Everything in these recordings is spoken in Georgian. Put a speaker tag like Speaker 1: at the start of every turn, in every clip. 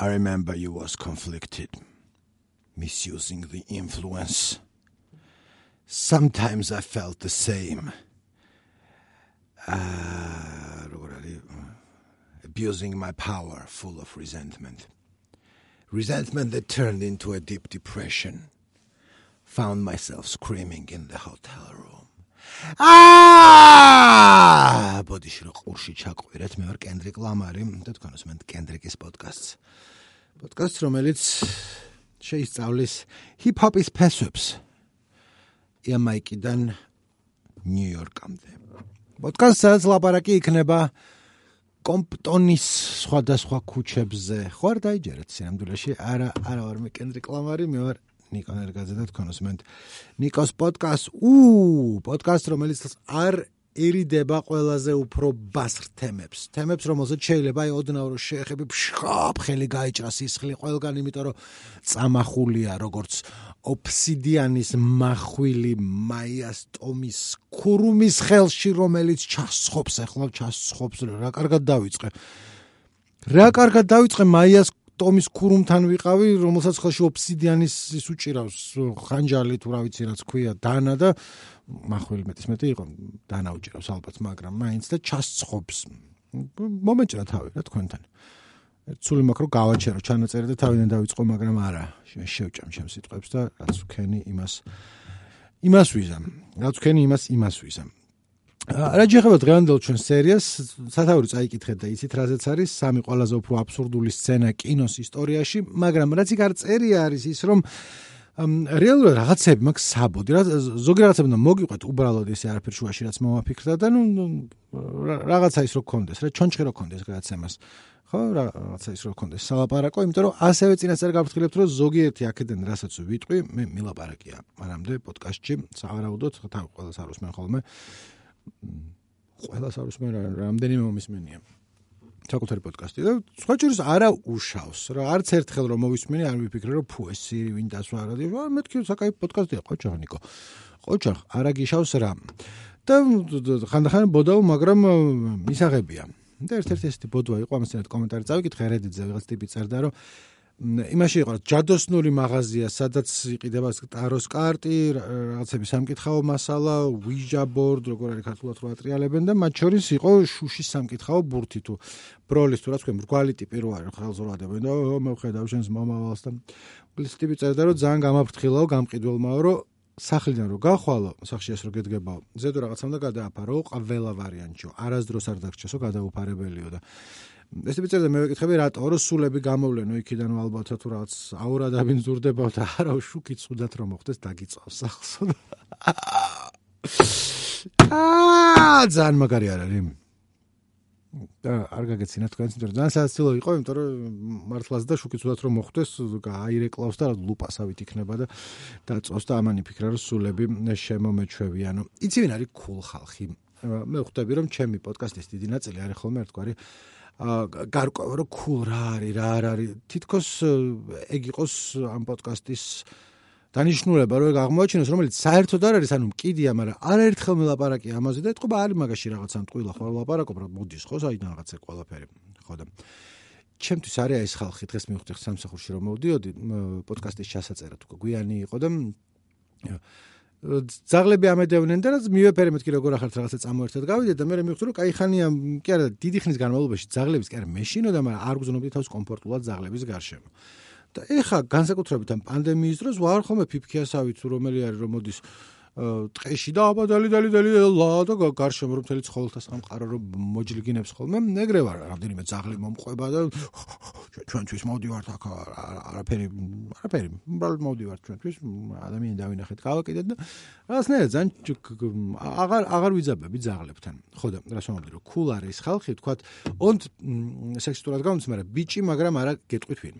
Speaker 1: I remember you was conflicted, misusing the influence. Sometimes I felt the same. Uh, abusing my power, full of resentment. Resentment that turned into a deep depression. Found myself screaming in the hotel room. აა ბოდიში რო ყურში ჩაყვირეთ მე ვარ კენდრიკ ლამარი და თქვენ უსმენთ კენდრიკის პოდკასტს. პოდკასტს რომელიც შეისწავლის ჰიპ-ჰოპის ფესვებს იამაიკიდან ნიუ-იორკამდე პოდკასტს სადაც ლაპარაკი იქნება კომპტონის სხვადასხვა ქუჩებზე. ხო არ დაიჯერეთ სინამდვილეში? არა არა ვარ მე კენდრიკ ლამარი მე ვარ ნიკო ნერგაძე და თქვენ უსმენთ ნიკოს პოდკასტ. უ პოდკასტ რომელიც არ ერიდება ყველაზე უფრო ბასრ თემებს. თემებს რომელზეც შეიძლება აი ოდნავ რო შეეხები ფშხაპ ხელი გაიჭრას ისხლი ყველგან იმიტომ რომ წამახულია როგორც ოფსიდიანის მახვილი მაიას ტომის ქურუმის ხელში რომელიც ჩასხობს ახლა ჩასხობს რა კარგად დავიწყე რა კარგად დავიწყე მაიას ტომის ქურუმთან ვიყავი, რომელსაც ხელში ოფსიდიანის ის უჭირავს ხანჯალი თუ რა ვიცი რაც ქვია დანა და მახვილი მეტის მეტი იყო დანა უჭირავს ალბათ, მაგრამ მაინც და ჩასწხობს. მომეჭრა თავი რა თქვენთან. ცული მაქვს რომ გავაჩერო ჩანაწერი და თავიდან დავიწყო, მაგრამ არა, შევჭამ ჩემ სიტყვებს და რაც ვქენი იმას იმას ვიზამ. რაც ვქენი იმას იმას ვიზამ. რა შეიძლება დღევანდელ ჩვენ სერიას სათაური წაიკითხეთ და იცით რაზეც არის სამი ყველაზე უფრო აბსურდული სცენა კინოს ისტორიაში, მაგრამ რაც იქ არ წერია არის ის რომ რეალურად რაღაცები მაქვს საბოდი, რა ზოგი რაღაცები უნდა მოგიყვეთ უბრალოდ ისე არაფერ შუაში რაც მომაფიქრდა და ნუ რაღაცა ის რო კონდეს, რა ჩონჩხი რო კონდეს გადაცემას. ხო, რაღაცა ის რო კონდეს სალაპარაკო, იმიტომ რომ ასევე წინასწარ გაფრთხილებთ რომ ზოგიერთი აქედან რასაც ვიტყვი, მე მილაპარაკია. მანამდე პოდკასტში სავარაუდოდ თავ ყველას არ უსმენ ხოლმე. ყველას არ უსმენ რამდენიმე მომისმენია საკუთარი პოდკასტი. და სხვა ჯერს არა უშავს რა არც ერთხელ რომ მოვისმენი არ ვიფიქრე რომ ფუ ეს სირი ვინ დასვა რა დი მეთქი საკაი პოდკასტია ყოჩაღნიკო ყოჩაღ არა გიშავს რა. და ხანდახან ბოდაო მაგრამ მისაღებია. და ერთ-ერთი ესეთი ბოდვა იყო ამასთანავე კომენტარი წავიკითხე რედიტზე რაღაც ტიპი წერდა რომ იმაში იყო ჯადოსნური მაღაზია, სადაც იყიდება ტაროს კარტი, რაღაცები სამკითხაო მასალა, ვიჟა ბორდ, როგორ არის ქართულად რო ატრიალებენ და მათ შორის იყო შუშის სამკითხაო ბურთი თუ. ბროლის თუ რა თქვენ მრგვალი ტიპი რო არის ხელს რო ადებენ და მე ვხედავ შენს მომავალს და ის ტიპი წერდა რომ ძალიან გამაფრთხილაო, გამყიდველმაო რომ სახლიდან რო გახვალო, სახში ეს რო გედგებაო, ზედო რაღაცამ და გადააფარო ყველა ვარიანტიო, არასდროს არ დაგჭესო გადაუფარებელიო და ეს ტიპი მე ვეკითხები რატო? რო სულები გამოვლენო იქიდან ალბათ თუ რაღაც აურა დაბინძურდება და არა შუქი წუდათ რომ მოხდეს დაგიწავს სახლსო აა ძალიან მაგარი არ არის. და არ გაგეცინა თქვენ იმიტომ რომ ძალიან სასაცილო იყო იმიტომ რომ მართლაც და შუქი წუდათ რომ მოხდეს აირეკლავს და ლუპასავით იქნება და დაწოს და ამანი ფიქრა რომ სულები შემომეჩვევიანო. იცი ვინ არის cool ხალხი? მე ხვდები რომ ჩემი პოდკასტის დიდი ნაწილი არის ხოლმე ერთგვარი გარკვევა რომ cool რა არის რა არ არის. თითქოს ეგ იყოს ამ პოდკასტის დანიშნულება რომ ეგ აღმოაჩინოს რომელიც საერთოდ არ არის ანუ მკიდია მაგრამ არაერთხელ მელაპარაკი ამაზე და ეთქობა არის მაგაში რაღაცა მტყვილა ხო ლაპარაკობ რა მოდის ხო საიდან რაღაცა ყველაფერი ხო და ჩემთვის არის ეს ხალხი დღეს მივხვდი სამსახურში რომ მოვდიოდი პოდკასტის ჩასაწერად უკვე გვიანი იყო და ძაღლები ამედევნენ და რაც მივეფერე მეთქი როგორ ახართ რაღაცა წამოერთად გავიდეთ და მე მივხვდი რომ კაი ხანია კი არა დიდი ხნის განმავლობაში ძაღლების კი არა მეშინოდა მაგრამ არ გზნობდი თავს კომფორტულად ძაღლების გარშემო. და ეხა განსაკუთრებით ამ პანდემიის დროს ვარ ხოლმე ფიფქიასავით რომელი არის რომ მოდის ტყეში და აბა დალი დალი ლა და გარშემო რომ მთელი ცხოველთა სამყარო რომ მოჯლიგინებს ხოლმე. მეგრე ვარ რამდენიმე ძაღლი მომყვება და ჩვენთვის მოდივართ აქ არაფერი არაფერი უბრალოდ მოდივართ ჩვენთვის ადამიანი დავინახეთ გავაკიდეთ და რაღაცნაირად ძალიან აღარ აღარ ვიძაბები ძაღლებთან. ხო და რას ვამბობდი რომ cool არის ხალხი თქვათ ონთ სექსუალურად გამოდის მაგრამ ბიჭი მაგრამ არა გეტყვით ვინ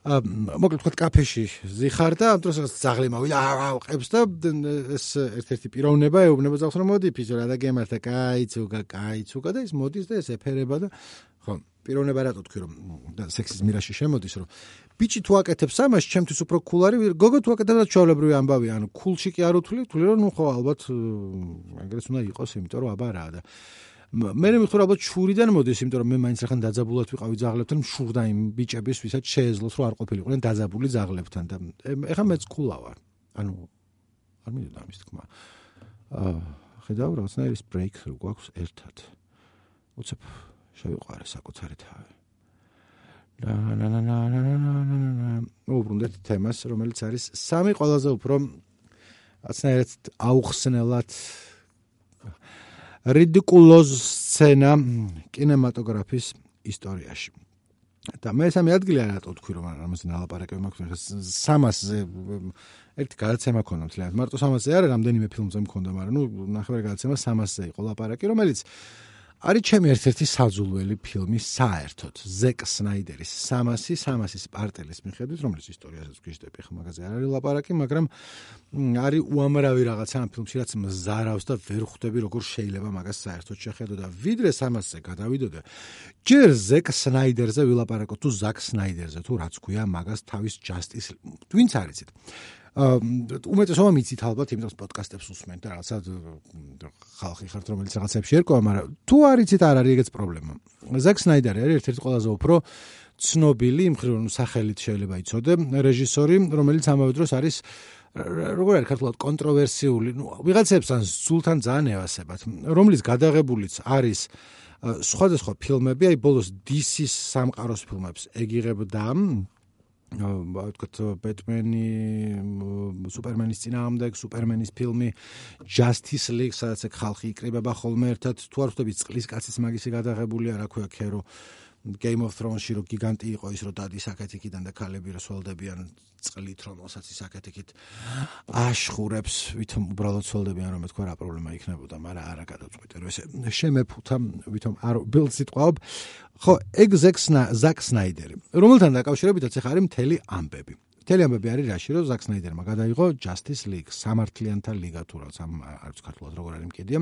Speaker 1: მოკლედ თქვა კაფეში ზიხარ და ამ დროს ზაღლი მოვიდა აყებს და ეს ერთ-ერთი პიროვნება ეუბნება ზაღს რომ მოდი ფიზო რა და გემართა кайცუგა кайცუგა და ის მოდის და ეს ეფერება და ხო პიროვნება რატო თქვი რომ და სექსის მირაში შემოდის რომ ბიჭი თუ აკეთებს ამას ჩემთვის უფრო კულარი გოგო თუ აკეთებს და ჩვეულებრივი ამბავი ანუ კულში კი არ უთვლი თვლი რომ ნუ ხო ალბათ ეგრეც უნდა იყოს იმიტომ რომ აბა რა და მე მიხურ ალბათ შურიდან მოდის, იმიტომ რომ მე მაინც ახან დაძაბულად ვიყავი ძაღლებთან, მშურდა იმ ბიჭების, ვისაც შეეძლოს რომ არ ყოფილიყვნენ დაძაბული ძაღლებთან და ეხა მეც ქულა ვარ. ანუ არ მინდა ამის თქმა. აა ხედავ რაღაცნაირი breakthrough გვაქვს ერთად. უცებ შევიყარე საკუთარი თავი. და ნა ნა ნა ნა ნა ნა ნა ნა უბრუნდეთ თემას, რომელიც არის სამი ყველაზე უფრო რაღაცნაირად აუხსნელად რიდიკულოზ სცენა კინემატოგრაფის ისტორიაში. და მე სამი ადგილი არ ატო თქვი რომ ამაზე ნალაპარაკები მაქვს 300-ზე ერთი გადაცემა ქონდა მთლიანად მარტო 300-ზე არა რამდენიმე ფილმზე მქონდა მაგრამ ნუ ნახევარი გადაცემა 300-ზე იყო ლაპარაკი რომელიც არის ჩემი ერთ-ერთი საძულველი ფილმი საერთოდ. ზეკ სნაიდერის 300 300-ის პარტელის მიხედვით რომელიც ისტორიასაც გვიჟდები ხა მაგაზე არ არის ლაპარაკი მაგრამ არის უამრავი რაღაცა ამ ფილმში რაც მზარავს და ვერ ხვდები როგორ შეიძლება მაგას საერთოდ შეხედო და ვიდრე 300-ზე გადავიდოდე ჯერ ზეკ სნაიდერზე ვილაპარაკო თუ ზაკ სნაიდერზე თუ რაც ქვია მაგას თავის ჯასტის ვინც არიცით უმეტესობა მიცით ალბათ იმდროს პოდკასტებს უსმენთ და რაღაცა ხალხი ხართ რომელიც რაღაცებში ერკვა, მაგრამ თუ არ იცით არ არის ეგეც პრობლემა. ზაკ სნაიდერი არის ერთ-ერთი ყველაზე უფრო ცნობილი იმ ხრივ სახელით შეიძლება იცოდე რეჟისორი, რომელიც ამავე დროს არის როგორ არის ქართულად კონტროვერსიული, ну, ვიღაცებს ან სულთან ძალიან ევასებათ, რომლის გადაღებულიც არის სხვადასხვა ფილმები, აი ბოლოს DC-ის სამყაროს ფილმებს ეგიღებდა ვთქვათ ბეტმენი სუპერმენის წინააღმდეგ სუპერმენის ფილმი Justice League სადაც ხალხი იკრიბება ხოლმე ერთად თუ არ ვთქვი წყლის კაცის მაგისი გადაღებულია რა ქვია ქერო Game of Thrones-ში რო გიგანტი იყო ის რო დადის აკეთიკიდან და ქალები რო სოლდებიან წყლით რომ ოსაც ის აკეთიკით აშხურებს ვითომ უბრალოდ სოლდებიან რომ თქვა რა პრობლემა იქნებოდა მაგრამ არა გადაწყვეტე რომ ესე შემეფუთა ვითომ არ ბილდ სიტყვაობ. ხო ეგ ზაკ სნაიდერი რომელთან დაკავშირებითაც ახლა არის მთელი ამბები მთელი ამბები არის რაში რომ ზაკ სნაიდერმა გადაიღო Justice League სამართლიანთა ლიგა თუ რაც ამ არც ქართულად როგორ არის მკიდია.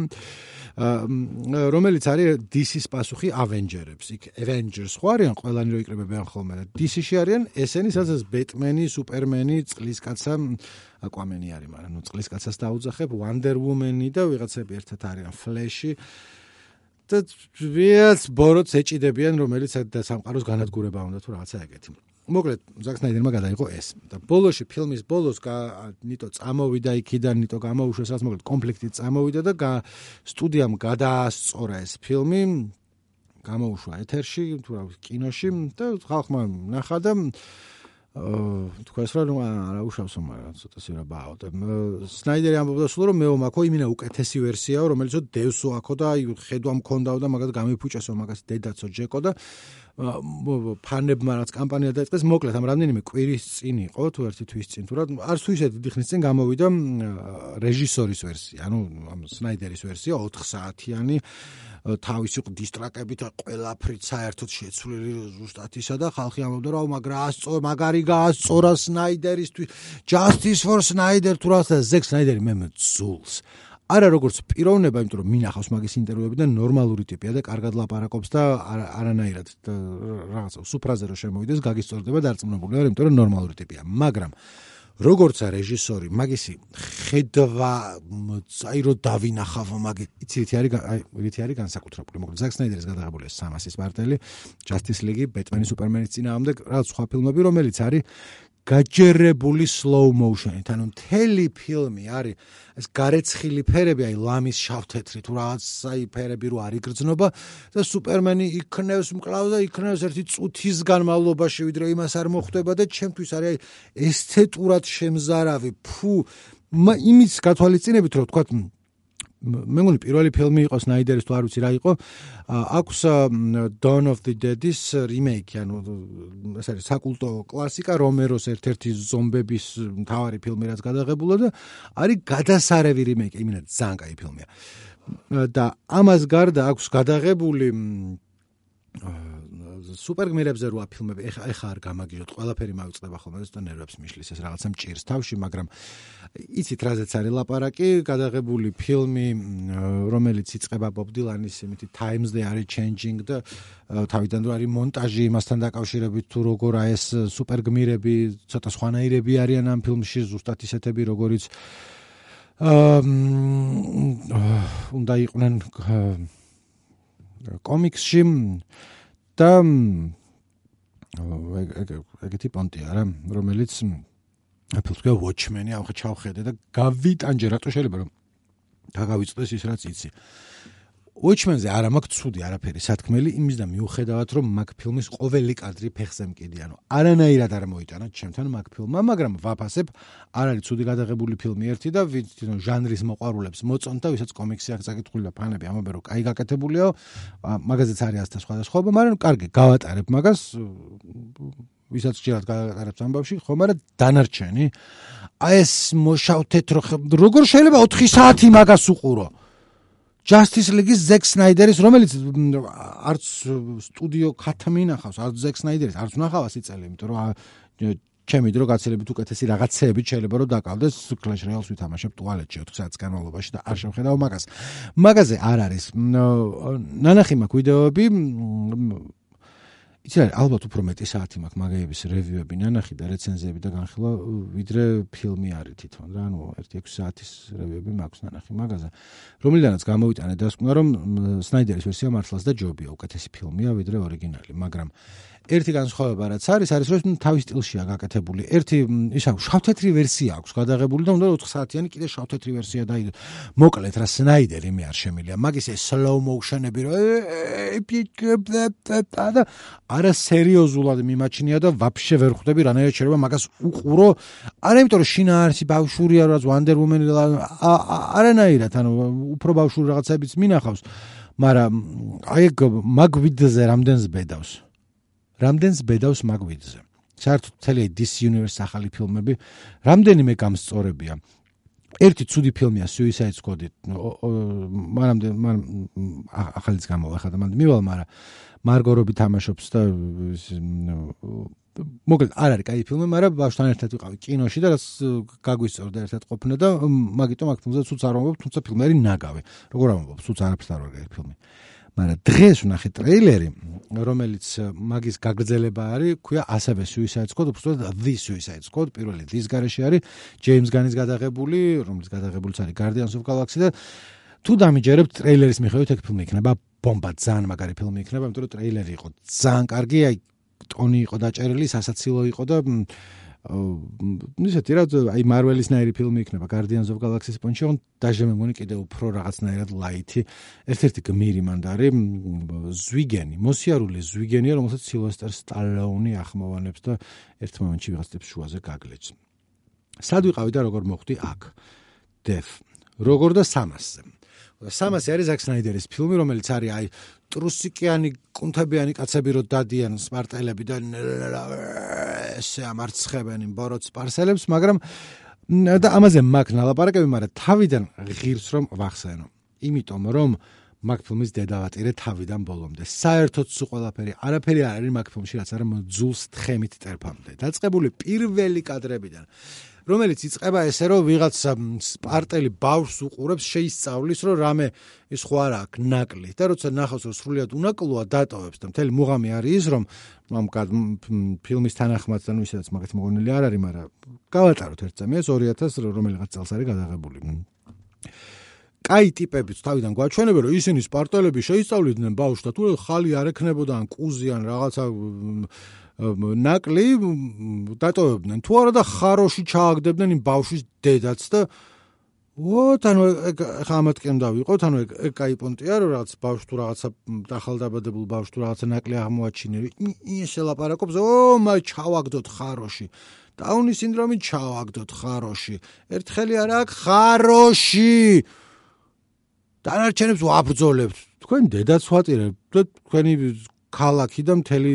Speaker 1: რომელიც არის DC-ის პასუხი Avengers-ებს. იქ Avengers ხო არიან ყველანი რო იკრებებიან ხოლმე და DC-ში არიან ესენი სადაც Batman-ი, Superman-ი, წყლისკაცა Aquaman-ი არის მაგრამ ნუ წყლისკაცას დაუძახებ Wonder Woman-ი და ვიღაცები ერთად არიან Flash-ი. და ვიაც ბოროტს ეჭიდებიან რომელიც სამყაროს განადგურება უნდა თუ რაღაცა ეგეთი მოკლედ ზაკ სნაიდერმა გადაიღო ეს. და ბოლოში ფილმის ბოლოს ნიტო წამოვიდა იქიდან ნიტო გამოუშვეს რაც მოკლედ კონფლიქტი წამოვიდა და სტუდიამ გადაასწორა ეს ფილმი. გამოუშვა ეთერში თუ რა კინოში. და ხალხმა ნახა და თქვენს რა რა უშავსო მაგრამ ცოტა სირა ბაო. და სნაიდერი ამბობდა სულ რომ მეო მაქო იმინა უკეთესი ვერსიაო რომელიც დევსო აქო და აი ხედვა მქონდაო და მაგას გამიფუჭესო მაგას დედაცო ჯეკო და ფანებმა რაც კამპანია დაიწყეს მოკლედ ამ რამდენიმე კვირის წინ იყო თუ ერთი თვის წინ თუ რა არც თუ ისეთი დიდი ხნის წინ გამოვიდა რეჟისორის ვერსია ანუ ამ სნაიდერის ვერსია 4 საათიანი თავისი დისტრაკებით ყველაფრით საერთოდ შეცვლილი ზუსტად ისა და ხალხი ამბობდა რომ მაგრა ასწორ მაგარი გაასწორა სნაიდერისთვის justice for snyder თუ რა ზეკ სნაიდერი მე მძულს არა როგორც პიროვნება, იმიტომ რომ მინახავს მაგის ინტერვიუები და ნორმალური ტიპია და კარგად ლაპარაკობს და არანაირად რაღაცა სუფრაზე რო შემოვიდეს, გაგისწორდება დარწმუნებული ვარ, იმიტომ რომ ნორმალური ტიპია. მაგრამ როგორც რეჟისორი, მაგისი ხედვა, აი რო დავინახავ მაგი, იცი იცი არის აი იცი არის განსაკუთრებული. მოკლედ ზაკ სნაიდერის გადაღებული 300-ის მარტელი, Justice League, Batman-ი, Superman-ის წინააღმდეგ, რაღაც სხვა ფილმები, რომელიც არის გაჯერებული slow motion-ით, ანუ მთელი ფილმი არის ეს გარეცხილი ფერები, აი ლამის შავთეთრი თუ რაღაც აი ფერები რო არის გრძნობა და სუპერმენი იქნევს მკლავს და იქნევს ერთი წუთის განმავლობაში, ვიდრე იმას არ მოხვდება და ჩემთვის არის აი ესთეტურად შემზარავი, ფუ იმის გათვალისწინებით რომ თქვა მე მგონი პირველი ფილმი იყო სნაიდერის თუ არ ვიცი რა იყო. აქვს Dawn of the Dead-ის რიმეიკი ანუ ეს არის საკულტო კლასიკა რომეროს ერთ-ერთი ზომბების მთავარი ფილმი რაც გადაღებულა და არის გადასარევი რიმეიკი იმენა ძალიან კაი ფილმია. და ამას გარდა აქვს გადაღებული სუპერგმირებზე როა ფილმები ეხა ეხა არ გამაგიჟოთ ყველაფერი მოვიწყდება ხოლმე და ნერვებს მიშლის ეს რაღაცა მჭირს თავში მაგრამ იცით რაზეც არის ლაპარაკი გადაღებული ფილმი რომელიც იწება ბობ დილანის იმითი times they are changing და თავიდან რო არის მონტაჟი იმასთან დაკავშირებით თუ როგორ აი ეს სუპერგმირები ცოტა სხვანაირები არიან ამ ფილმში ზუსტად ისეთები როგორიც აა უნდა იყვნენ კომიქსში და ეგეთი პონტია რა რომელიც აფილს თქვა watchman-ი ახლა ჩავხედე და გავიტანჯე რატო შეიძლება რომ დაგავიწყდეს ის რაც იცი Watchmen-ზე არა მაქვს ცუდი არაფერი სათქმელი იმის და მიუხედავად რომ მაგ ფილმის ყოველი კადრი ფეხზე მკიდი ანუ არანაირად არ მოიტანა ჩემთან მაგ ფილმმა მაგრამ ვაფასებ არ არის ცუდი გადაღებული ფილმი ერთი და ვინც ჟანრის მოყვარულებს მოწონდა ვისაც კომიქსი აქვს საკითხული და ფანები ამბობენ რომ კაი გაკეთებულია მაგაზეც არის ასთა სხვადასხვა მაგრამ კარგი გავატარებ მაგას ვისაც შეიძლება გაატარებს ამბავში ხო მაგრამ დანარჩენი. აი ეს მოშავ თეთრო როგორ შეიძლება 4 საათი მაგას უყურო Justice League-ის Zack Snyder-ის, რომელიც არც სტუდიო ქათმი ნახავს, არც Zack Snyder-ის, არც ნახავს იწელი, იმიტომ რომ ჩემი დრო გაცილებით უკეთესი რაღაცეები შეიძლება რომ დაკავდეს Clash Royale-ს ვითამაშებ ტუალეტში 4 საათის განმავლობაში და არ შევხედავ მაგას. მაგაზე არ არის. ნანახი მაქვს ვიდეოები იცი რა ალბათ უფრო მეტი საათი მაქვს მაგეების რევიუები ნანახი და რეცენზიები და განხილვა ვიდრე ფილმი არის თვითონ რა ანუ 1-6 საათის რევიუები მაქვს ნანახი მაგაზე. რომლიდანაც გამოვიტანე დასკვნა რომ სნაიდერის ვერსია მართლაც და ჯობია უკეთესი ფილმია ვიდრე ორიგინალი მაგრამ ერთი განსხვავება რაც არის არის რომ თავის სტილშია გაკეთებული. ერთი ისა შავთეთრი ვერსია აქვს გადაღებული და უნდა 4 საათიანი კიდე შავთეთრი ვერსია დაიდო. მოკლედ რა სნაიდერი მე არ შემილია. მაგის ეს slow motion-ები რომ არა სერიოზულად მიმაჩნია და ვაფშე ვერ ხვდები რანაირად შეიძლება მაგას უყურო. არა იმიტომ რომ შინა არის ბავშვურია რაც Wonder Woman არანაირად ანუ უფრო ბავშვური რაღაცებიც მინახავს. მაგრამ აი მაგ ვიდეოზე რამდენს ბედავს? რამდენს ბედავს მაგვიდზე. საერთოდ მთელი this universe ახალი ფილმები რამდენიმე გამსწორებია. ერთი ცუდი ფილმია Suicide Squad-ი. მანამდე მან ახალიც გამოვა ხა და მან მივალ, მაგრამ მარგო რობი თამაშობს და მოკლედ არ არის კაი ფილმი, მაგრამ ბავშვთან ერთად ვიყავი კინოში და რაც გაგვიწორდა ერთად ყოფნა და მაგიტომ აქ თუმცა ცუც არ ამბობ, თუმცა ფილმი არის ნაგავი. როგორ ამბობ, ცუც არაფერს არ არის კაი ფილმი. აა მაგრამ დღეს ვნახე ტრეილერი, რომელიც მაგის გაგრძელება არის, ქვია ასევე Suicide Squad, უბრალოდ The Suicide Squad, პირველი დის garaში არის, James Gunn-ის გადაღებული, რომელიც გადაღებულიც არის Guardians of Galaxy და თუ დამიჯერებთ ტრეილერის მიხედვით, ეგ ფილმი იქნება ბომბა, ძალიან მაგარი ფილმი იქნება, იმიტომ რომ ტრეილერი იყო ძალიან კარგი, აი ტონი იყო დაჭერილი, სასაცილო იყო და ისეთი რა აი მარველის ნაირი ფილმი იქნება Guardians of Galaxy-ის პონჩი on დაჟე მე მგონი კიდე უფრო რაღაცნაირად ლაითი ერთ-ერთი გმირი მანდარი ზვიგენი მოსიარული ზვიგენია რომელსაც სილვესტერ სტალონი ახმოვანებს და ერთ მომენტში ვიღაცებს შუაზე გაგლეჭს. სად ვიყავი და როგორ მოხვდი აქ? Def როგორ და 300-ზე 300 არის ზაკ სნაიდერის ფილმი, რომელიც არის აი ტრუსიკიანი კუნთებიანი კაცები რო დადიან სპარტელები და ესე ამარცხებენ იმ ბოროტ სპარსელებს, მაგრამ და ამაზე მაგ ნალაპარაკები, მაგრამ თავიდან ღირს რომ ვახსენო. იმიტომ რომ მაგ ფილმის დედავატირე თავიდან ბოლომდე. საერთოდ სულ ყველაფერი, არაფერი არ არის მაგ ფილმში, რაც არ მოძულს თხემით ტერფამდე. დაწყებული პირველი კადრებიდან რომელიც იწება ესე რომ ვიღაც სპარტელი ბავშვს უყურებს შეისწავლის რომ რამე ის ხო არა აქ ნაკლი და როცა ნახავს რომ სრულიად უნაკლოა დატოვებს და მთელი მუღამი არის ის რომ ამ ფილმის თანახმადთან ვისაც მაგათ მოგონილი არ არის მაგრამ გავატაროთ ერთ წამიას 2000 რომელიღაც წელს არის გადაღებული. კაი ტიპებიც თავიდან გვაჩვენებენ რომ ისინი სპარტელები შეისწავლიდნენ ბავშვს და თუ ხალი არ ექნებოდა ან კუზი ან რაღაცა ნაკლი დატოვებდნენ. თუ არა და ხაროში ჩააგდებდნენ იმ ბავშვის დედაც და ოთ ანუ ხა ამატკენ დავიყოთ ანუ ეგ კაი პონტია რომ რაღაც ბავშვ თუ რაღაცა დახალდაბადებულ ბავშვ თუ რაღაცა ნაკლი აღმოაჩინე. ის ელაპარაკობს ო მაი ჩავაგდოთ ხაროში. დაუნის სინდრომი ჩავაგდოთ ხაროში. ერთხელი არა აქ ხაროში. დანარჩენებს ვაბრძოლებთ. თქვენ დედაც ვატირებთ და თქვენი ქალაქი და მთელი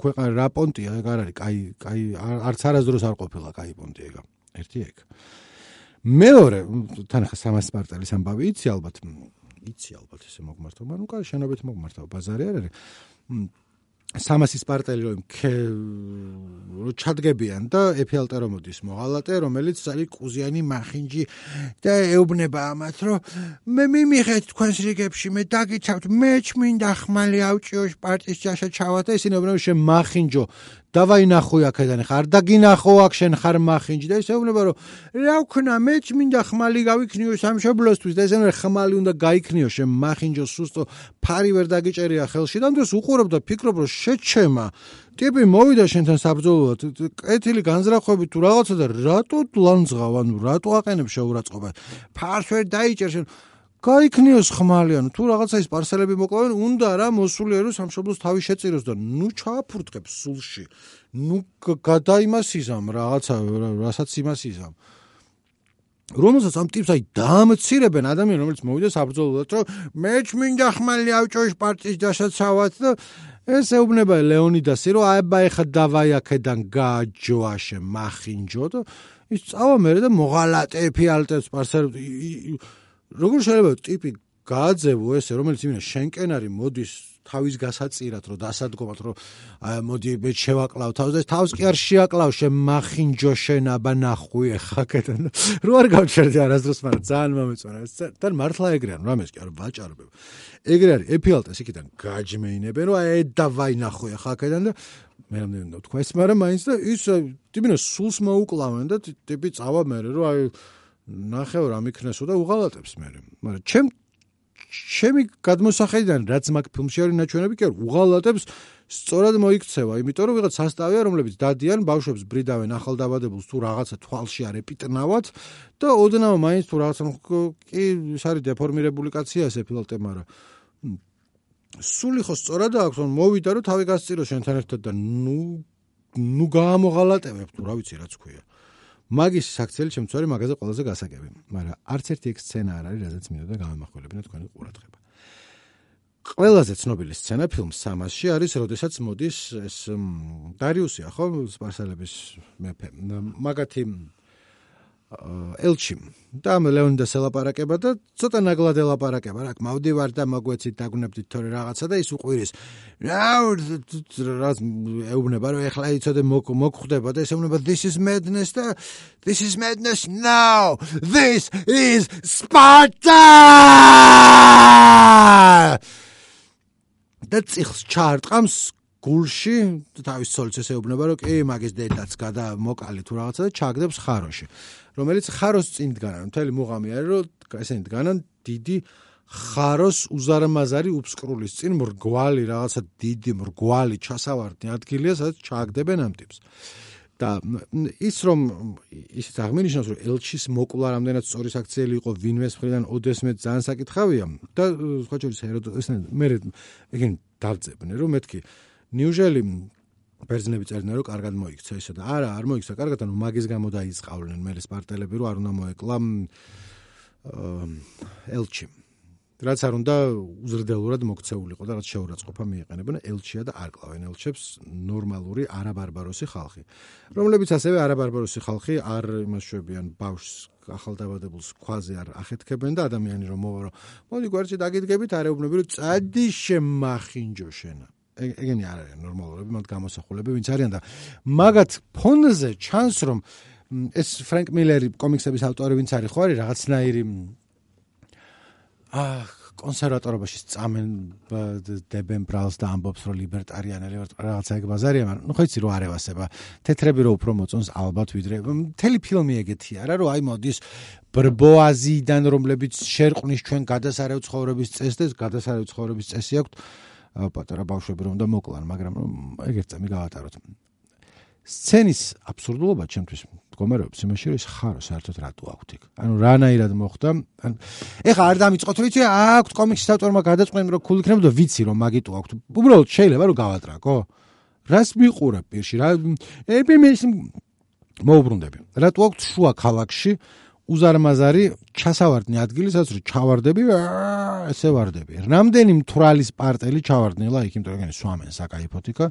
Speaker 1: ქვეყანა რა პონტია? ეგ არ არის კაი კაი არც არასდროს არ ყოფილა კაი პონტი ეგ ერთი ეგ. მეორე თან ახლა სამას სპარტალის ამბავი. იცი ალბათ იცი ალბათ ესე მოგმართო მაგრამ კაი შენობით მოგმართო ბაზარი არ არის სამასის პარტელი რომ ჩადგებიან და ეფელტა რომ მოდის მოღალატე რომელიც არის კუზიანი მახინჯი და ეუბნება ამათ რომ მე მიმიხეთ თქვენს რიგებში მე დაგიცავთ მე ჩმინდა ხმალი ავჭიოშ პარტიის ჯაშა ჩავა და ისინი უბრალოდ შე მახინჯო დავაი ნახო აქედან ხარ და გინახო აქ შენ ხარ მახინჯი და ისეუბნება რომ რა ვქნა მეც მინდა ხმალი გავიქნიო სამშობლოსთვის და ესენა ხმალი უნდა გაიქნიო შენ მახინჯო სუსტო ფარი ვერ დაგიჭერია ხელში და დროს უყურებ და ფიქრობ რომ შეჩემა. ტიპი მოვიდა შენთან საბრძოლოდ კეთილი განზრახვები თუ რაღაცა და რატო ლანძღავ ანუ რატო აყენებ შეურაცხყოფა ფარს ვერ დაიჭერ შენ გაიქნიოს ხმალი ანუ თუ რაღაცა ის პარსელები მოკლავენ უნდა რა მოსულიერო სამშობლოს თავი შეწიროს და ნუ ჩააფურთხებს სულში. ნუ გადაიმასიზამ რაღაცა რასაც იმასიზამ. რომელსაც ამ ტიპს აი დაამცირებენ ადამიანი რომელიც მოვიდა საბრძოლოდ რომ მე მინდა ხმალი ავჭოშ პარტიის დასაცავად და ეს ეუბნება ლეონიდასი რომ აი ბა ეხა დავაი აქედან გაჯოაშე მახინჯო და ის წავა მე და მოღალატე ფიალტებს პარსერ როგორ შეიძლება ტიპი გააძევო ესე რომელიც იმენა შენკენარი მოდის თავის გასაწირად რომ დასადგომად რომ აი მოდი მე შევაკლავ თავს და თავს კი არ შეაკლავ შე მახინჯო შენ აბა ნახვი ახაკეთან რო არ გავჩერდი არასდროს მაგრამ ძალიან მომეწონა. და მართლა ეგრე ან რამეს კი არ ვაჭარბებ. ეგრე არის ეფიალტეს იქიდან გაჯმეინებენ რომ აი დავაი ნახვი ახაკეთან და მე რამდენი უნდა თქვა ეს მაგრამ მაინც და ის ტიპინა სულს მოუკლავენ და ტიპი წავა მე რომ აი ნახევ რა მიქნესო და უღალატებს მე. მაგრამ ჩემ ჩემი გადმოსახედიდან რაც მაგ ფილმში არის ნაჩვენები კი უღალატებს სწორად მოიქცევა იმიტომ რომ ვიღაც სასტავია რომლებიც დადიან ბავშვებს ბრიდავენ ახალდაბადებულს თუ რაღაცა თვალში არ ეპიტნავად და ოდნავ მაინც თუ რაღაცა კი ის არის დეფორმირებული კაცია ესე ფილტე მაგრამ სული ხო სწორად აქვს რომ მოვიდა რომ თავი გასწირო შენთან ერთად და ნუ ნუ გაამოღალატებებ თუ რა ვიცი რაც ქვია მაგის საქციელი შემცვარი მაგაზე ყველაზე გასაგები, მაგრამ არც ერთი ეგ სცენა არ არის, რაზეც მინდოდა გამომახვილებინა თქვენი ყურადღება. ყველაზე ცნობილი სცენა ფილმ სამასში არის, როდესაც მოდის ეს დარიუსია, ხო, სპარსელების მეფე. მაგათი ელჩი და ლეონიდას ელაპარაკება და ცოტა ნაგლად ელაპარაკება. რა მოვდივარ და მოგვეცით დაგუნებდით თორე რაღაცა და ის უყვირის. რა ეუბნება რომ ეხლა იცოდე მოგხვდება და ესეუბნება this is madness და this is madness now! This is sparta! და ციხს ჩარტყამს გულში. თავის სოლს ესეუბნება რომ კი მაგის დედაც გადა მოკალი თუ რაღაცა და ჩაგდებს ხაროში რომელიც ხაროს წინ დგანან. მთელი მუღამი არის, რომ ესენი დგანან დიდი ხაროს უზარმაზარი უფსკრულის წინ მრგვალი რაღაცა დიდი მრგვალი ჩასავარდი ადგილია, სადაც ჩააგდებენ ამ ტიპს. და ის რომ ისიც აღმინიშნავს რომ ელჩის მოკლა რამდენად სწორი საქციელი იყო ვინმეს მხრიდან ოდესმე ძალიან საკითხავია და სხვა შორის ეს მე ეგენ დავძებნე რომ მეთქი ნიუჟელი ბერძნები წერდნენ რომ კარგად მოიქცა ესა და არა არ მოიქცა კარგად ანუ მაგის გამო დაიწყავდნენ მე სპარტელები რომ არ უნდა მოეკლა ელჩი. რაც არ უნდა უზრდელურად მოქცეულიყო და რაც შეურაცხყოფა მიეყენებინა ელჩია და არ კლავენ ელჩებს ნორმალური არაბარბაროსი ხალხი. რომლებიც ასევე არაბარბაროსი ხალხი არ იმაშვებიან ბავშვს ახალდაბადებულს ქვაზე არ ახეთქებენ და ადამიანი რომ მოვა რომ მოდი გვერდში დაგიდგებით არეუბნები რომ წადი შემახინჯო შენა ეგენი არ არის ნორმალურები, მათ გამოსახულები ვინც არიან და მაგათ ფონზე ჩანს რომ ეს ფრენკ მილერი კომიქსების ავტორი ვინც არის ხო არის რაღაცნაირი აა კონსერვატორობაში წამენ დებენ ბრალს და ამბობს რომ ლიბერტარიანელი რაღაცა ეგ ბაზარია, მაგრამ ნუ ხო იცი რომ არევასება. თეთრები რო უფრო მოწონს ალბათ ვიდრე მთელი ფილმი ეგეთია რა, რომ აი მოდის ბრბოაზიდან რომლებიც შერყნის ჩვენ გადასარევ ცხოვრების წესს და გადასარევ ცხოვრების წესი აქვს პატარა ბავშვები რომ და მოკლან, მაგრამ ეგერთ წამი გავატაროთ. სცენის აბსურდულობა ჩემთვის მდგომარეობს იმაში, რომ ეს ხარო საერთოდ რატო აქვთ იქ. ანუ რანაირად მოხდა? ან ეხა არ დამიწყოთ, ვიცი, აქვთ კომიქსის ავტორმა გადაწყვეტენ, რომ ქულ იქნებოდა ვიცი, რომ მაგიტო აქვთ. უბრალოდ შეიძლება რომ გავატრაკო. რას მიყურებ პირში? რა ები მე მოუბრუნდები. რატო აქვთ შუა ქალაქში უზარმაზარი ჩასავარდნი ადგილი, სადაც რომ ჩავარდები, ესე ვარდები. რამდენი მთვრალის პარტელი ჩავარდნილა იქ, იმიტომ რომ სვამენ საკაიფოთიკა.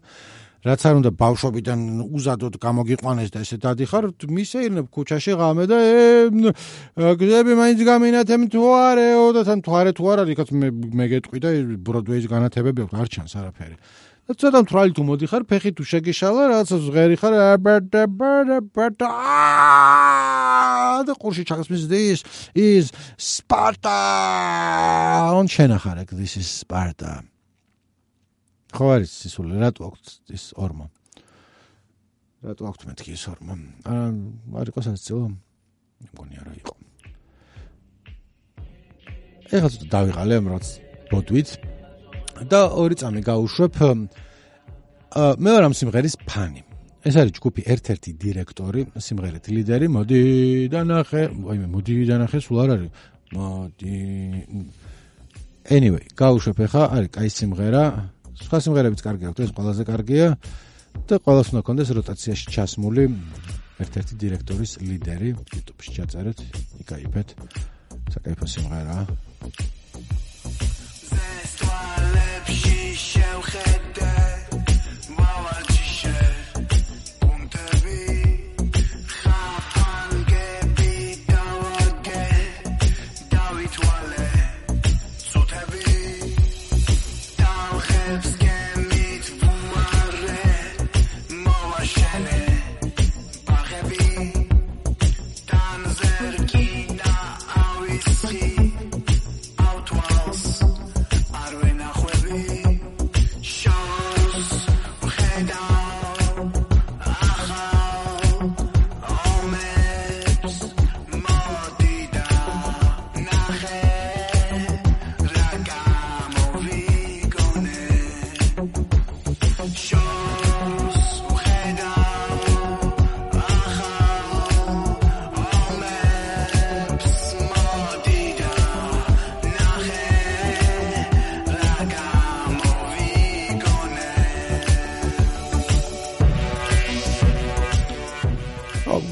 Speaker 1: რაც არ უნდა ბავშვობიდან უზადოდ გამოგიყვანეს და ესე დადიხარ, მისეირნებ ქუჩაში ღამე და გზები მაინც გამინათემ თუ არეო და თან თუ არე თუ არ არის, იქაც მე მე გეტყვი და ბროდვეის განათებები აქვს, არ ჩანს არაფერი. და ცოტა მთვრალი თუ მოდიხარ, ფეხი თუ შეგიშალა, რაღაცა ზღერი ხარ, აბერდებერბერდა და ყურში ჩაგსმის this is Sparta. on შენახარ ეგ this is Sparta. ხო არის სისული, რატო აქვს ის ორმო? რატო აქვთ მეთქი ეს ფორმა? არა, არ იყო სასწილო. მგონი არა იყო. ეხლა ცოტა დავიღალე ამ რაც ბოდვით და ორი წამი გავუშვებ. მე ვარ ამ სიმღერის ფანი. ეს არის ჯგუფი ერთ-ერთი დირექტორი, სიმღერით ლიდერი, მოდი დანახე, აიმე მოდი დანახე სულ არ არის. მოდი Anyway, გავუშვებ ახლა, არის კაი სიმღერა. სხვა სიმღერებიც კარგია, ეს ყველაზე კარგია და ყველას უნდა კონდეს როტაციაში ჩასმული ერთ-ერთი დირექტორის ლიდერი. YouTube-ში ჩაწერეთ, იკაიფეთ. საკაიფო სიმღერაა. ზესტვალებში შევ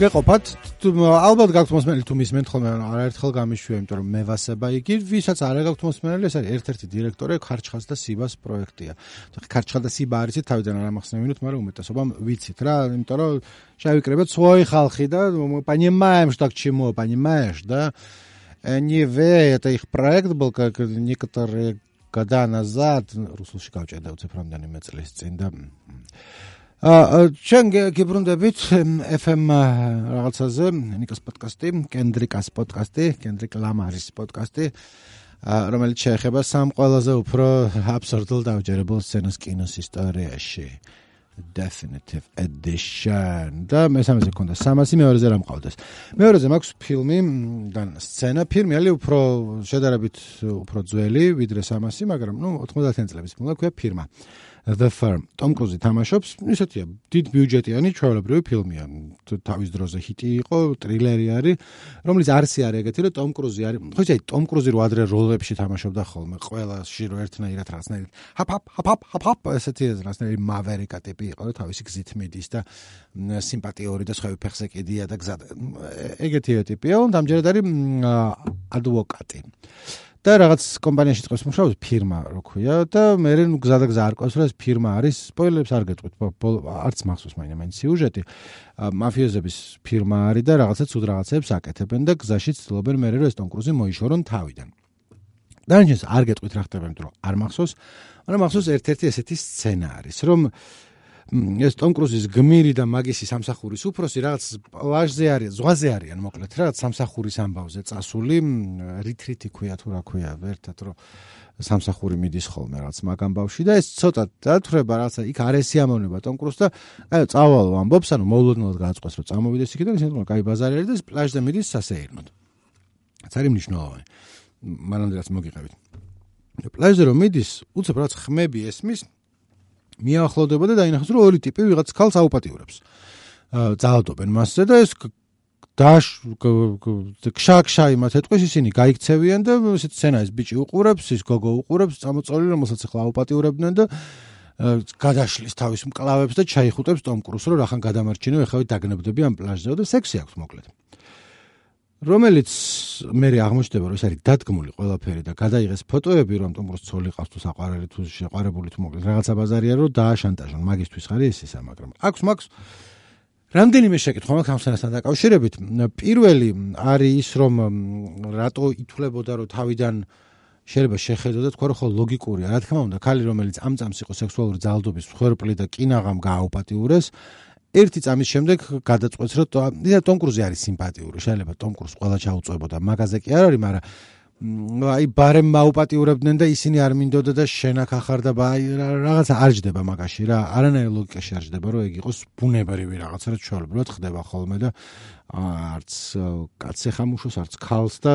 Speaker 1: გეყოფათ. ალბათ გაქვთ მოსმენელი თუ მის მენთხოლმე ანუ არაერთხელ გამიშვია იმიტომ რომ მევასება იგი ვისაც არა გაქვთ მოსმენელი ეს არის ერთ-ერთი დირექტორი ქარჩხალს და სიბას პროექტია. ქარჩხალ და სიბა არიცით თავიდან არ ამახსენებინოთ მაგრამ უმეტესობამ ვიცით რა იმიტომ რომ შევიკრებათ свой ხალხი და понимаем что к чему понимаешь да anyway это их проект был как некоторые года назад რუსულში გავჭედავ ციფრამდენიმე წლის წინ და ჩვენ გიბრუნდებით FM რაღაცაზე ნიკოს პოდკასტი, კენდრიკას პოდკასტი, კენდრიკ ლამარის პოდკასტი, რომელიც შეეხება სამ ყველაზე უფრო აბსურდულ დავჯერებულ სცენას კინოს ისტორიაში. definitive edition და მესამეზე ქონდა 300 მეორეზე რა მყავდეს. მეორეზე მაქვს ფილმი და სცენა, ფილმი არის უფრო შედარებით უფრო ძველი ვიდრე 300, მაგრამ ნუ 90-იან წლების ფილმი, ქვია ფირმა. The Firm. Tom Cruise თამაშობს, ისეთია, დიდ ბიუჯეტიანი ჩვეულებრივი ფილმია. თავის დროზე ჰიტი იყო, ტრილერი არის, რომელიც არსი არის ეგეთი, რომ Tom Cruise არის. ხო იცი, Tom Cruise რო ადრე როლებში თამაშობდა ხოლმე, ყველაში რო ერთნაირად რაღაცნაირად ჰაპ ჰაპ ჰაპ ჰაპ ჰაპ ჰაპ ესეთი რაღაცნაირი მავერიკა ტიპი იყო, რომ თავისი გზით მიდის და სიმპათიური და სხვაები ფეხზე კიდია და გზად. ეგეთი ტიპია, ამჯერად არის ადვოკატი. და რაღაც კომპანიაში წავს მუშაობს ფირმა რო ქვია და მე ნუ გზა და გზა არ ყავს რომ ეს ფირმა არის სპოილერებს არ გეტყვით არც მახსოვს მაინდა მაინც სიუჟეტი. მაფიოზების ფირმა არის და რაღაცა ცუდ რაღაცებს აკეთებენ და გზაში ცდილობენ მე რომ ეს ტონ კრუზი მოიშორონ თავიდან. დანჯენს არ გეტყვით რა ხდება იმიტომ რომ არ მახსოვს მაგრამ მახსოვს ერთ-ერთი ესეთი სცენა არის რომ ეს ტომ კრუზის გმირი და მაგისი სამსახურის უფროსი რაღაც პლაჟზე არის, ზღვაზე არიან მოკლედ, რაღაც სამსახურის ამბავზე წასული, რითრითი ქვია თუ რა ქვია, ერთად რომ სამსახური მიდის ხოლმე რაღაც მაგ ამბავში და ეს ცოტა დათრება რაღაცა იქ არ ესიამოვნება ტომ კრუზს და აი წავალ ამბობს, ანუ მოულოდნელად გააწყვეს რომ წამოვიდეს იქიდან, ისინი თქმა, კაი ბაზარი არის და ეს პლაჟზე მიდის სასეირნოდ. ცარი მნიშვნელოვანი. მანამდე რაც მოგიყევით. პლაჟზე რომ მიდის, უცებ რაღაც ხმები ესმის, მიახლოვდება და დაინახავს რომ ორი ტიპი ვიღაც ქალს აუპატიურებს. ძალადობენ მასზე და ეს დაშ ქშაქშა იმათ ეთყვის ისინი გაიქცევიან და ესეთ სცენა ეს ბიჭი უყურებს, ის გოგო უყურებს, წამოწოლი რომელსაც ახლა აუპატიურებდნენ და გადაშლის თავის მკლავებს და ჩაიხუტებს ტომ კრუს რომ რახან გადამარჩინო ეხავით დაგნებდები ამ პლაჟზე და სექსი აქვს მოკლედ. რომელიც მე აღმოჩნდება რომ ეს არის დადგმული ყველაფერი და გადაიღეს ფოტოები რომ ტომბროს ცოლი ყავს თუ საყვარელი თუ შეყვარებული თუ მოკლედ რაღაცა ბაზარია რომ დააშანტაჟონ. მაგისთვის ხარ ის ისა მაგრამ აქვს მაქვს. რამდენიმე შეკითხვა მაქვს ამ სანასთან დაკავშირებით პირველი არის ის რომ რატო ითვლებოდა რომ თავიდან შეიძლება შეხედო და თქვა რომ ხო ლოგიკურია. რა თქმა უნდა ქალი რომელიც ამ წამს იყო სექსუალური ძალადობის მსხვერპლი და კინაღამ გააუპატიურეს ერთი წამის შემდეგ გადაწყვეტს რომ ისა ტომ კრუზი არის სიმპათიური შეიძლება ტომ კრუზ ყველა ჩაუწვებოდა. მაგაზე კი არ არის მაგრამ აი ბარემ მაუპატიურებდნენ და ისინი არ მინდოდა და შენაკ ახარ და აი რაღაცა არ ჯდება მაგაში რა არანაირი ლოგიკაში არ ჯდება რომ ეგ იყოს ბუნებრივი რაღაცა რა ჩვეულებრივად ხდება ხოლმე და არც კაცე ხამუშოს არც ქალს და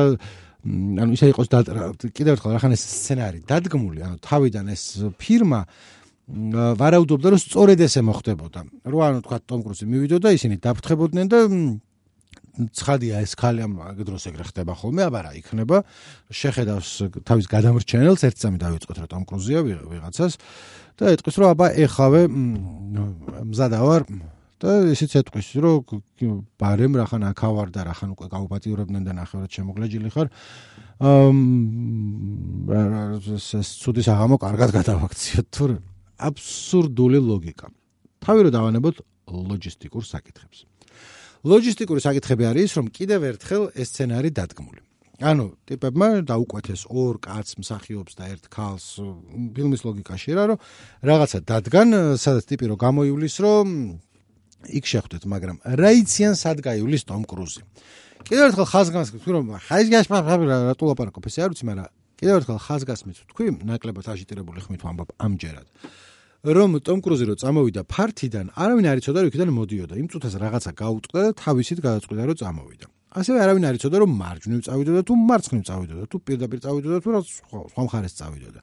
Speaker 1: ანუ ისე იყოს კიდევ ერთხელ რახან ეს სცენარი დადგმული ანუ თავიდან ეს ფირმა ვარაუდობდა რომ სწორედ ესე მოხდებოდა რო ანუ თქვა ტომ კრუზი მივიდოდა ისინი დაფრთხებოდნენ და ცხადია ეს ხალი ამ დროს ეგრე ხდება ხოლმე, აბა რა იქნება? შეხედავს თავის გადამრჩენელს, ერთ წამი დავიწყოთ რა ტომ კრუზია ვიღაცას და ეტყვის რომ აბა ეხავე მზადა ვარ და ისიც ეტყვის რომ ბარემ რახან აქავარ და რახან უკვე გაუპატიურებდნენ და ნახევრად შემოგლეჯილი ხარ. აა ეს ცუდის აღამო კარგად გადავაქციოთ თუ აბსურდული ლოგიკა. თავი რომ დავანებოთ ლოჯისტიკურ საკითხებს. ლოჯისტიკური საკითხები არის რომ კიდევ ერთხელ ეს სცენარი დადგმული. ანუ ტიპებმა დაუკვეთეს ორ კაცს მსახიობს და ერთ ქალს ფილმის ლოგიკაში რა რომ რაღაცა დადგან სადაც ტიპი რომ გამოივლის რომ იქ შეხვდეთ მაგრამ რა იციან სად გაივლის ტომ კრუზი კიდევ ერთხელ ხაზგასმით რომ ხაზგას რატო ლაპარაკობ ესე არ ვიცი მაგრამ კიდევ ერთხელ ხაზგასმით თქვი ნაკლებად აჟიტირებული ხმით ვამბობ ამჯერად რომ ტომ კრუზი რო წამოვიდა ფართიდან, არავინ არ იცოდა რომ იქიდან მოდიოდა. იმ წუთას რაღაცა გაუტყდა და თავისით გადაწყვიტა რომ წამოვიდა. ასევე არავინ არ იცოდა რომ მარჯვნივ წავიდოდა თუ მარცხნივ წავიდოდა თუ პირდაპირ წავიდოდა თუ სხვა მხარეს წავიდოდა.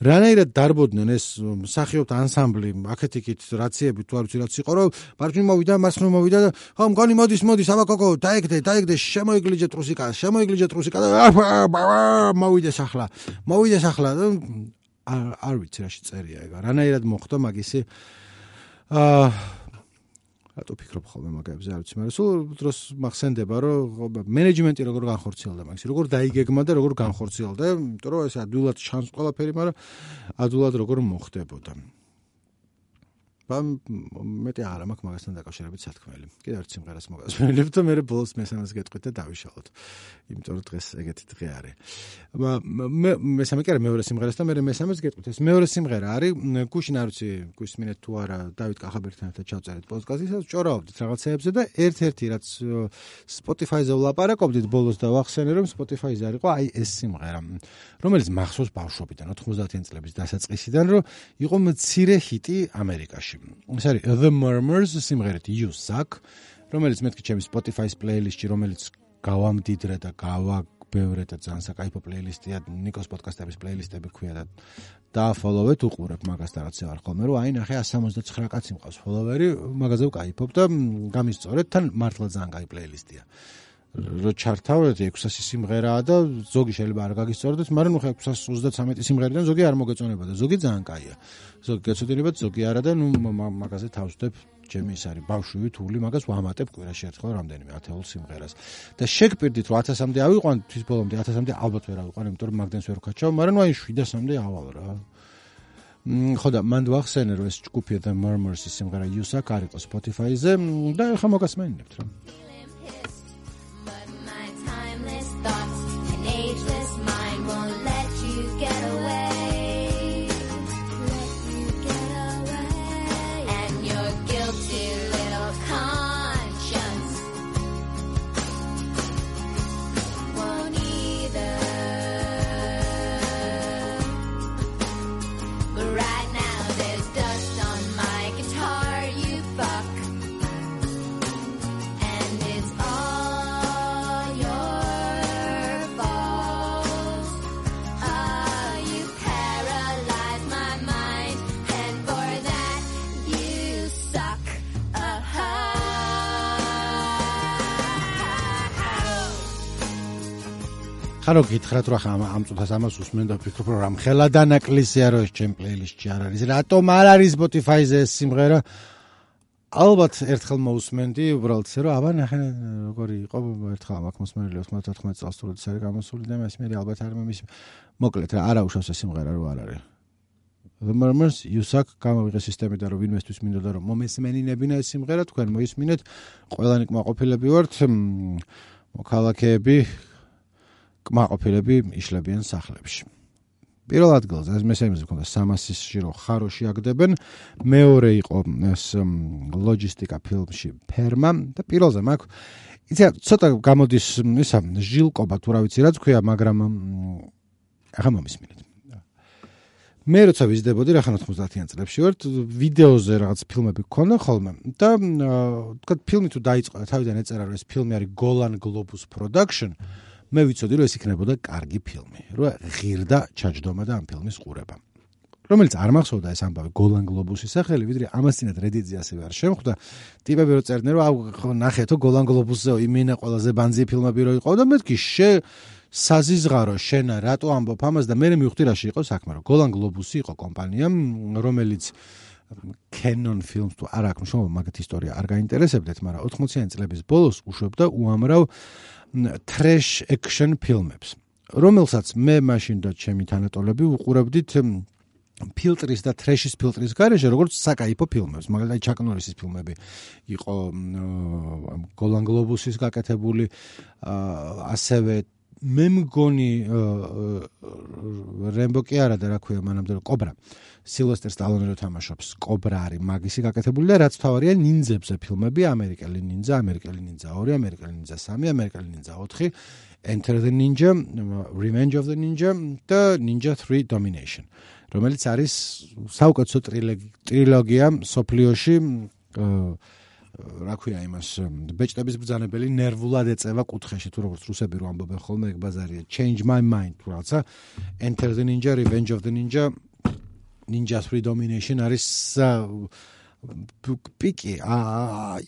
Speaker 1: რანაირად დარბოდნენ ეს მსახიობთა ანსამბლი, აქეთ-იქით რაციები თუ არ ვიცი რაც იყო, რომ მარჯვნივ მოვიდა, მარცხნივ მოვიდა და ხო, მგონი მოდის, მოდის, აბაკოკო, დაეგდე, დაეგდე, შემოიგლიჯე ტრუსიკა, შემოიგლიჯე ტრუსიკა და მოვიდეს ახლა. მოვიდეს ახლა არ არ ვიცი რაში წერია ეგ. რანაირად მოხდა მაგისი აა რატო ფიქრობ ხოლმე მაგებზე არ ვიცი, მაგრამ სულ დროს მახსენდება რომ მენეჯმენტი როგორ განხორციელდა მაგისი, როგორ დაიგეგმა და როგორ განხორციელდა, იმიტომ რომ ეს ადვილად ჩანს ყველაფერი, მაგრამ ადვილად როგორ მოხდებოდა. ბამ მეტი არა მაქვს მაგასთან დაკავშირებით სათქმელი. კიდევ ერთ სიმღერას მოგასმენებ და მე ბოლოს მესამეს გეტყვით და დავიშალოთ. იმიტომ რომ დღეს ეგეთი დღე არის. მე მესამე კი არა მეორე სიმღერას და მე მესამეს გეტყვით. ეს მეორე სიმღერა არის გუშინ არ ვიცი გუსმინეთ თუ არა დავით კახაბერთან ერთად ჩავწერეთ პოდკასტი, სადაც ჭორავდით რაღაცეებზე და ერთ-ერთი რაც Spotify-ზე ვლაპარაკობდით ბოლოს და ვახსენე რომ Spotify-ზე არის ყო აი ეს სიმღერა, რომელიც მახსოვს ბავშვობიდან 90-იან წლების დასაწყისიდან რომ იყო მცირე ჰიტი ამერიკაში. ეს არის The Murmurs სიმღერით You Suck, რომელიც მეთქი ჩემი Spotify-ის პლეილისტში, რომელიც გავამდიდრე და გავაბევრე და ძალიან საკაიფო პლეილისტია, ნიკოს პოდკასტების პლეილისტები ქვია და დააფოლოვეთ, უყურებ მაგას და რაც აღარ ხოლმე, რომ აი ნახე 179 კაცი მყავს. ფოლოვერი, მაგაზე ვკაიფობ და გამისწორეთ, თან მართლა ძალიან კაი პლეილისტია. რო ჩართავეთ 600 სიმღერაა და ზოგი შეიძლება არ გაგისწორდეს, მაგრამ ნუ ხე 633 სიმღერიდან ზოგი არ მოგეწონება და ზოგი ძალიან კაია. ზოგი გეცოდინებათ, ზოგი არა და ნუ მაგაზე თავსდებ ჩემი ის არის ბავშვი თული მაგას ვამატებ კვირაში ერთხელ რამდენიმე ათეულ სიმღერას. და შეგპირდით რომ 1000-მდე ავიყვან თვის ბოლომდე 1000-მდე ალბათ ვერ ავიყვან, იმიტომ რომ მაგდენს ვერ ვქაჩავ, მაგრამ აი 700-მდე ავალ რა. ხო და მანდ ვახსენე რომ ეს ჯგუფი და Murmurs-ის სიმღერა Yusak არის Spotify-ზე და ხა მოგასმენინებთ რა. ხარო გითხრათ რა ხამ ამ წუთას ამას უსმენ და ფიქრობ რომ ხელა დანაკლისია რომ ეს ჩემ პლეილისტში არ არის. რატომ არ არის Spotify-ზე ეს სიმღერა? ალბათ ერთხელ მოусმენდი უბრალოდ ისე რომ აბა ნახე როგორი იყო ერთხელ მაგ მოსმენელი 94 წელს თუ არის გამოსული და მე მე ალბათ არ მემის მოკლედ რა არა უშავს ეს სიმღერა რო არ არის. The Murmurs Yusak გამოვიღე სისტემიდან რომ ვინმესთვის მინდოდა რომ მომესმენინებინა ეს სიმღერა თქვენ მოისმინეთ ყველანი კმაყოფილები ვართ მოქალაქეები კმაყოფილები იშლებიან სახლებში. პირველ ადგილზე ეს მესამეზე ქონდა სამასისში რო ხაროში აგდებენ, მეორე იყო ეს ლოჯისტიკა ფილმში ფერმა და პირველზე მაქვს იცი ცოტა გამოდის ისა ჟილკობა თუ რა ვიცი რა თქვია მაგრამ ახლა მომისმინეთ. მე როცა ვიზდებოდი რა ხან 90-იან წლებში ვარ ვიდეოზე რაღაც ფილმები გქონდა ხოლმე და თქვა ფილმი თუ დაიწყო თავიდან ეწერა რომ ეს ფილმი არის Golan Globus Production მე ვიცოდი რომ ეს იქნებოდა კარგი ფილმი რომ ღირდა ჩაჯდომა და ამ ფილმის ყურება. რომელიც არ მახსოვდა ეს ამბავი Golan Globus-ის სახელი ვიდრე ამას წინათ Reddit-ზე ასევე არ შემხვდა. ტიპები რო წერდნენ რომ აუ ნახეთო Golan Globus-ზე იმენა ყველაზე ბანძი ფილმები რო იყო. და მეთქი შე საზიზღარო შენა რატო ამბობ ამას? და მე მივხვდი რაში იყო საქმე რომ Golan Globus-ი იყო კომპანია რომელიც Canon Films თუ არ აქვს შოუ მაგათ ისტორია არ გაინტერესებდეთ მაგრამ 80-იანი წლების ბოლოს უშვებდა უამრავ trash action ფილმებს რომელსაც მე მაშინ და ჩემი თანატოლები უყურებდით ფილტრის და ტრეშის ფილტრის გარეშე როგორც საკაიფო ფილმებს მაგალითად ჩაკ ნორისის ფილმები იყო გოლან გლობუსის გაკეთებული ასევე მე მგონი რემბო კი არა და რა ქვია მანამდე კობრა სილვესტერ სტალონე რო თამაშობს კობრა არის მაგისი გაკეთებული და რაც თავარია ნინძებზე ფილმები ამერიკელი ნინძა ამერიკელი ნინძა 2 ამერიკელი ნინძა 3 ამერიკელი ნინძა 4 enter the ninja revenge of the ninja და ninja 3 domination რომელიც არის საუკეთესო ტრილოგია სოფლიოში რა ქვია იმას ბეჭდების ბრძანებელი ნერვულად ეწევა კუთხეში თუ როგორც რუსები რო ამბობენ ხოლმე ეგ ბაზარია change my mind თუ რაცა enter the ninja revenge of the ninja Ninjas Redomination არის პიკი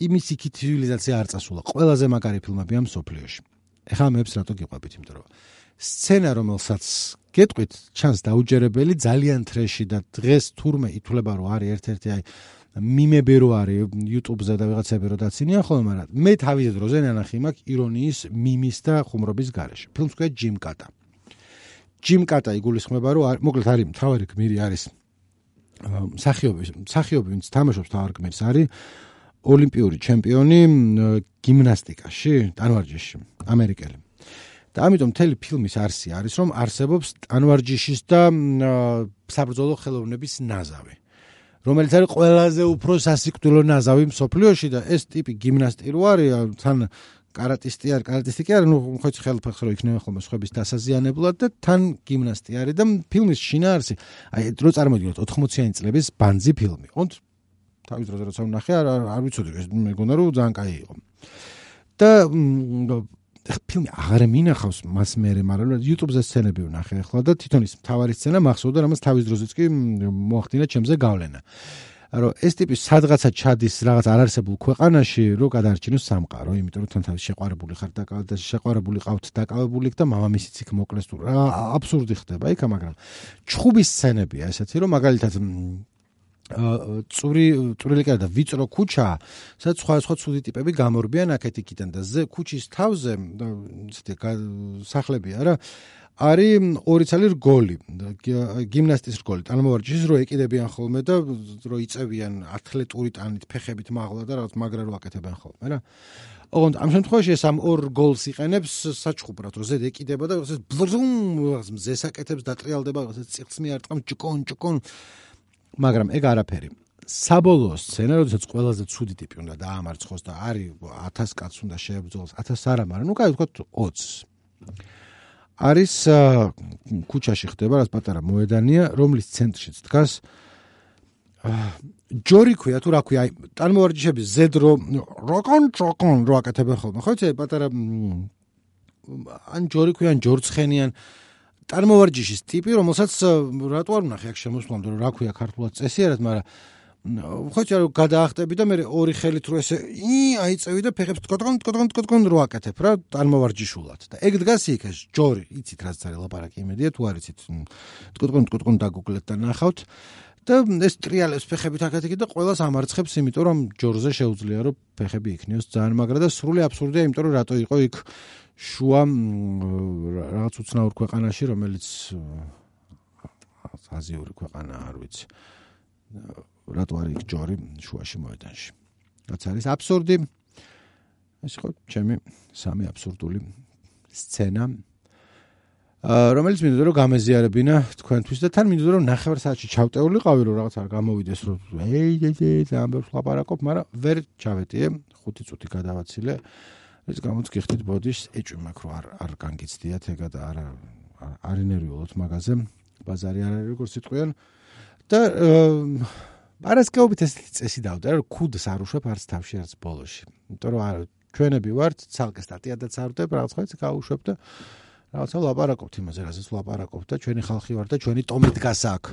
Speaker 1: იმის იქი ცივილიზაცია არ წასულა. ყველაზე მაგარი ფილმები ამ სოფლიოში. ეხლა მეებს რატო გიყვებით, იმიტომ რომ სცენა რომელსაც გეტყვით, ჩანს დაუჯერებელი ძალიან თრეში და დღეს თურმე ითვლება რომ არის ერთ-ერთი აი მიმები რო არის YouTube-ზე და ვიღაცები რო დაცინიან ხოლმე, მაგრამ მე თავის დროზე ნანახი მაქვს ირონიის, მიმის და ხუმრობის გარეშე. ფილმს ქვია ჯიმკატა. ჯიმკატა იგულისხმება რომ მოკლედ არის მთავარი გმირი არის სახიობი, სახიობი ვინც თამაშობს თავარ გმირს არის ოლიმპიური ჩემპიონი გიმნასტიკაში, ტანვარჯიშში, ამერიკელი. და ამიტომ მთელი ფილმის არსი არის რომ არსებობს ტანვარჯიშის და საბრძოლო ხელოვნების ნაზავი. რომელიც არის ყველაზე უფრო სასიკვდილო ნაზავი მსოფლიოში და ეს ტიპი გიმნასტი რო არის თან კარატისტი არ კარატისტი კი არა ნუ ხოც ხელფეხს რო იქნება ხოლმე სხვების დასაზიანებლად და თან გიმნასტი არის და ფილმის შინაარსი. აი დრო წარმოიდგინოთ 80-იანი წლების ბანძი ფილმი. ოღონდ თავის დროზე როცა ვნახე არ არ ვიცოდი ეს მეგონა რომ ძალიან კაი იყო. და ფილმი აღარ მინახავს მას მეერე, მაგრამ YouTube-ზე სცენები ვნახე ახლა და თვითონ ის მთავარი სცენა მახსოვდა, რომ თავის დროზეც კი მოახდინა ჩემზე გავლენა. რომ ეს ტიპი სადღაცა ჩადის რაღაც არარსებულ ქვეყანაში, რომ გადაარჩინოს სამყარო, იმიტომ რომ თან თავის შეყვარებული ხარ და შეყვარებული ყავთ დაკავებული და მამამისიც იქ მოკლეს თუ რა აბსურდი ხდება იქა, მაგრამ ჩხუბის სცენებია ესეთი, რომ მაგალითად წური წვრილი კარ და ვიწრო ქუჩა, სადაც სხვა სხვა ცუდი ტიპები გამორბიან აქეთ-იქიდან და ზე ქუჩის თავზე ისეთი სახლებია რა. არის ორი ცალი რგოლი, გიმნასტის რგოლი, თანამოვარჯიშის რო ეკიდებიან ხოლმე და რო იწევიან ათლეტური ტანით, ფეხებით მაღლა და რაღაც მაგრა რო აკეთებენ ხოლმე რა. ოღონდ ამ შემთხვევაში ეს ამ ორ გოლს იყენებს საჩხუბრად, რომ ზედ ეკიდება და ეს ბლუმ მზეს აკეთებს და ტრიალდება, ეს წიხს მიარტყამ ჭკონ ჭკონ მაგრამ ეგ არაფერი. საბოლოო სცენა, როდესაც ყველაზე ცუდი ტიპი უნდა დაამარცხოს და არის 1000 კაცს უნდა შეებრძოლოს, 1000 არა, მაგრამ ნუ კაი ვთქვათ 20. არის ქუჩაში ხდება რას პატარა მოედანია, რომლის ცენტრშიც დგას ჯორი ქვია თუ რა ქვია, აი ტანმოვარჯიშების ზედრო როკონ ჩოკონ რო აკეთებენ ხოლმე. ხო იცი პატარა ან ჯორი ქვია, ან ჯორცხენიან წარმოვარჯიშის ტიპი, რომელსაც რატო არ ვნახე აქ შემოსვლამდე, რა ქვია ქართულად წესიერად, მაგრამ ხო შეიძლება გადაახტები და მე ორი ხელით რო ესე ი აიწევი და ფეხებს თქოთქონ თქოთქონ თქოთქონ რო აკეთებ რა წარმოვარჯიშულად. და ეგ დგას იქ ეს ჯორი. იცით რაც არის ლაპარაკი იმედია თუ არ იცით თქოთქონ თქოთქონ დაგუგლეთ და ნახავთ. და ეს ტრიალებს ფეხებით აკეთე და ყოველას ამარცხებს იმიტომ რომ ჯორზე შეუძლია რომ ფეხები იქნიოს ძალიან მაგრა და სრული აბსურდია იმიტომ რომ რატო იყო იქ შუა რაღაც უცნაურ ქვეყანაში, რომელიც აზიური ქვეყანა არ ვიცი. რატო არის ჯორი შუაში მოედანში? რაც არის აბსურდი. ეს ხო ჩემი სამი აბსურდული სცენა. აა რომელიც მინდოდა რომ გამეზიარებინა თქვენთვის და თან მინდოდა რომ ნახევარ საათში ჩავტეულიყავი რომ რაღაც არ გამოვიდეს რომ ეი ეი ეი ბევრს ლაპარაკობ, მაგრამ ვერ ჩავეტიე 5 წუთი გადავაცილე. ეს გამოც გიხდით ბოდიშს ეჭვი მაქვს რომ არ არ განგიცდიათ ეგა და არა არ ინერვიულოთ მაგაზე ბაზარი არ არის როგორც სიტყვიან და პარასკეობით ეს წესი დავდა რომ ქუდს არ უშვებ არც თავში არც ბოლოში. იმიტომ რომ ჩვენები ვართ ცალკე სტატიადაც არ ვდებ რაღაც ხაიც გაუშვებ და რაღაცა ლაპარაკობთ იმაზე რასაც ლაპარაკობთ და ჩვენი ხალხი ვარ და ჩვენი ტომი დგას აქ.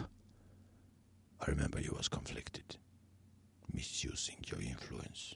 Speaker 1: I remember you was conflicted. Misusing your influence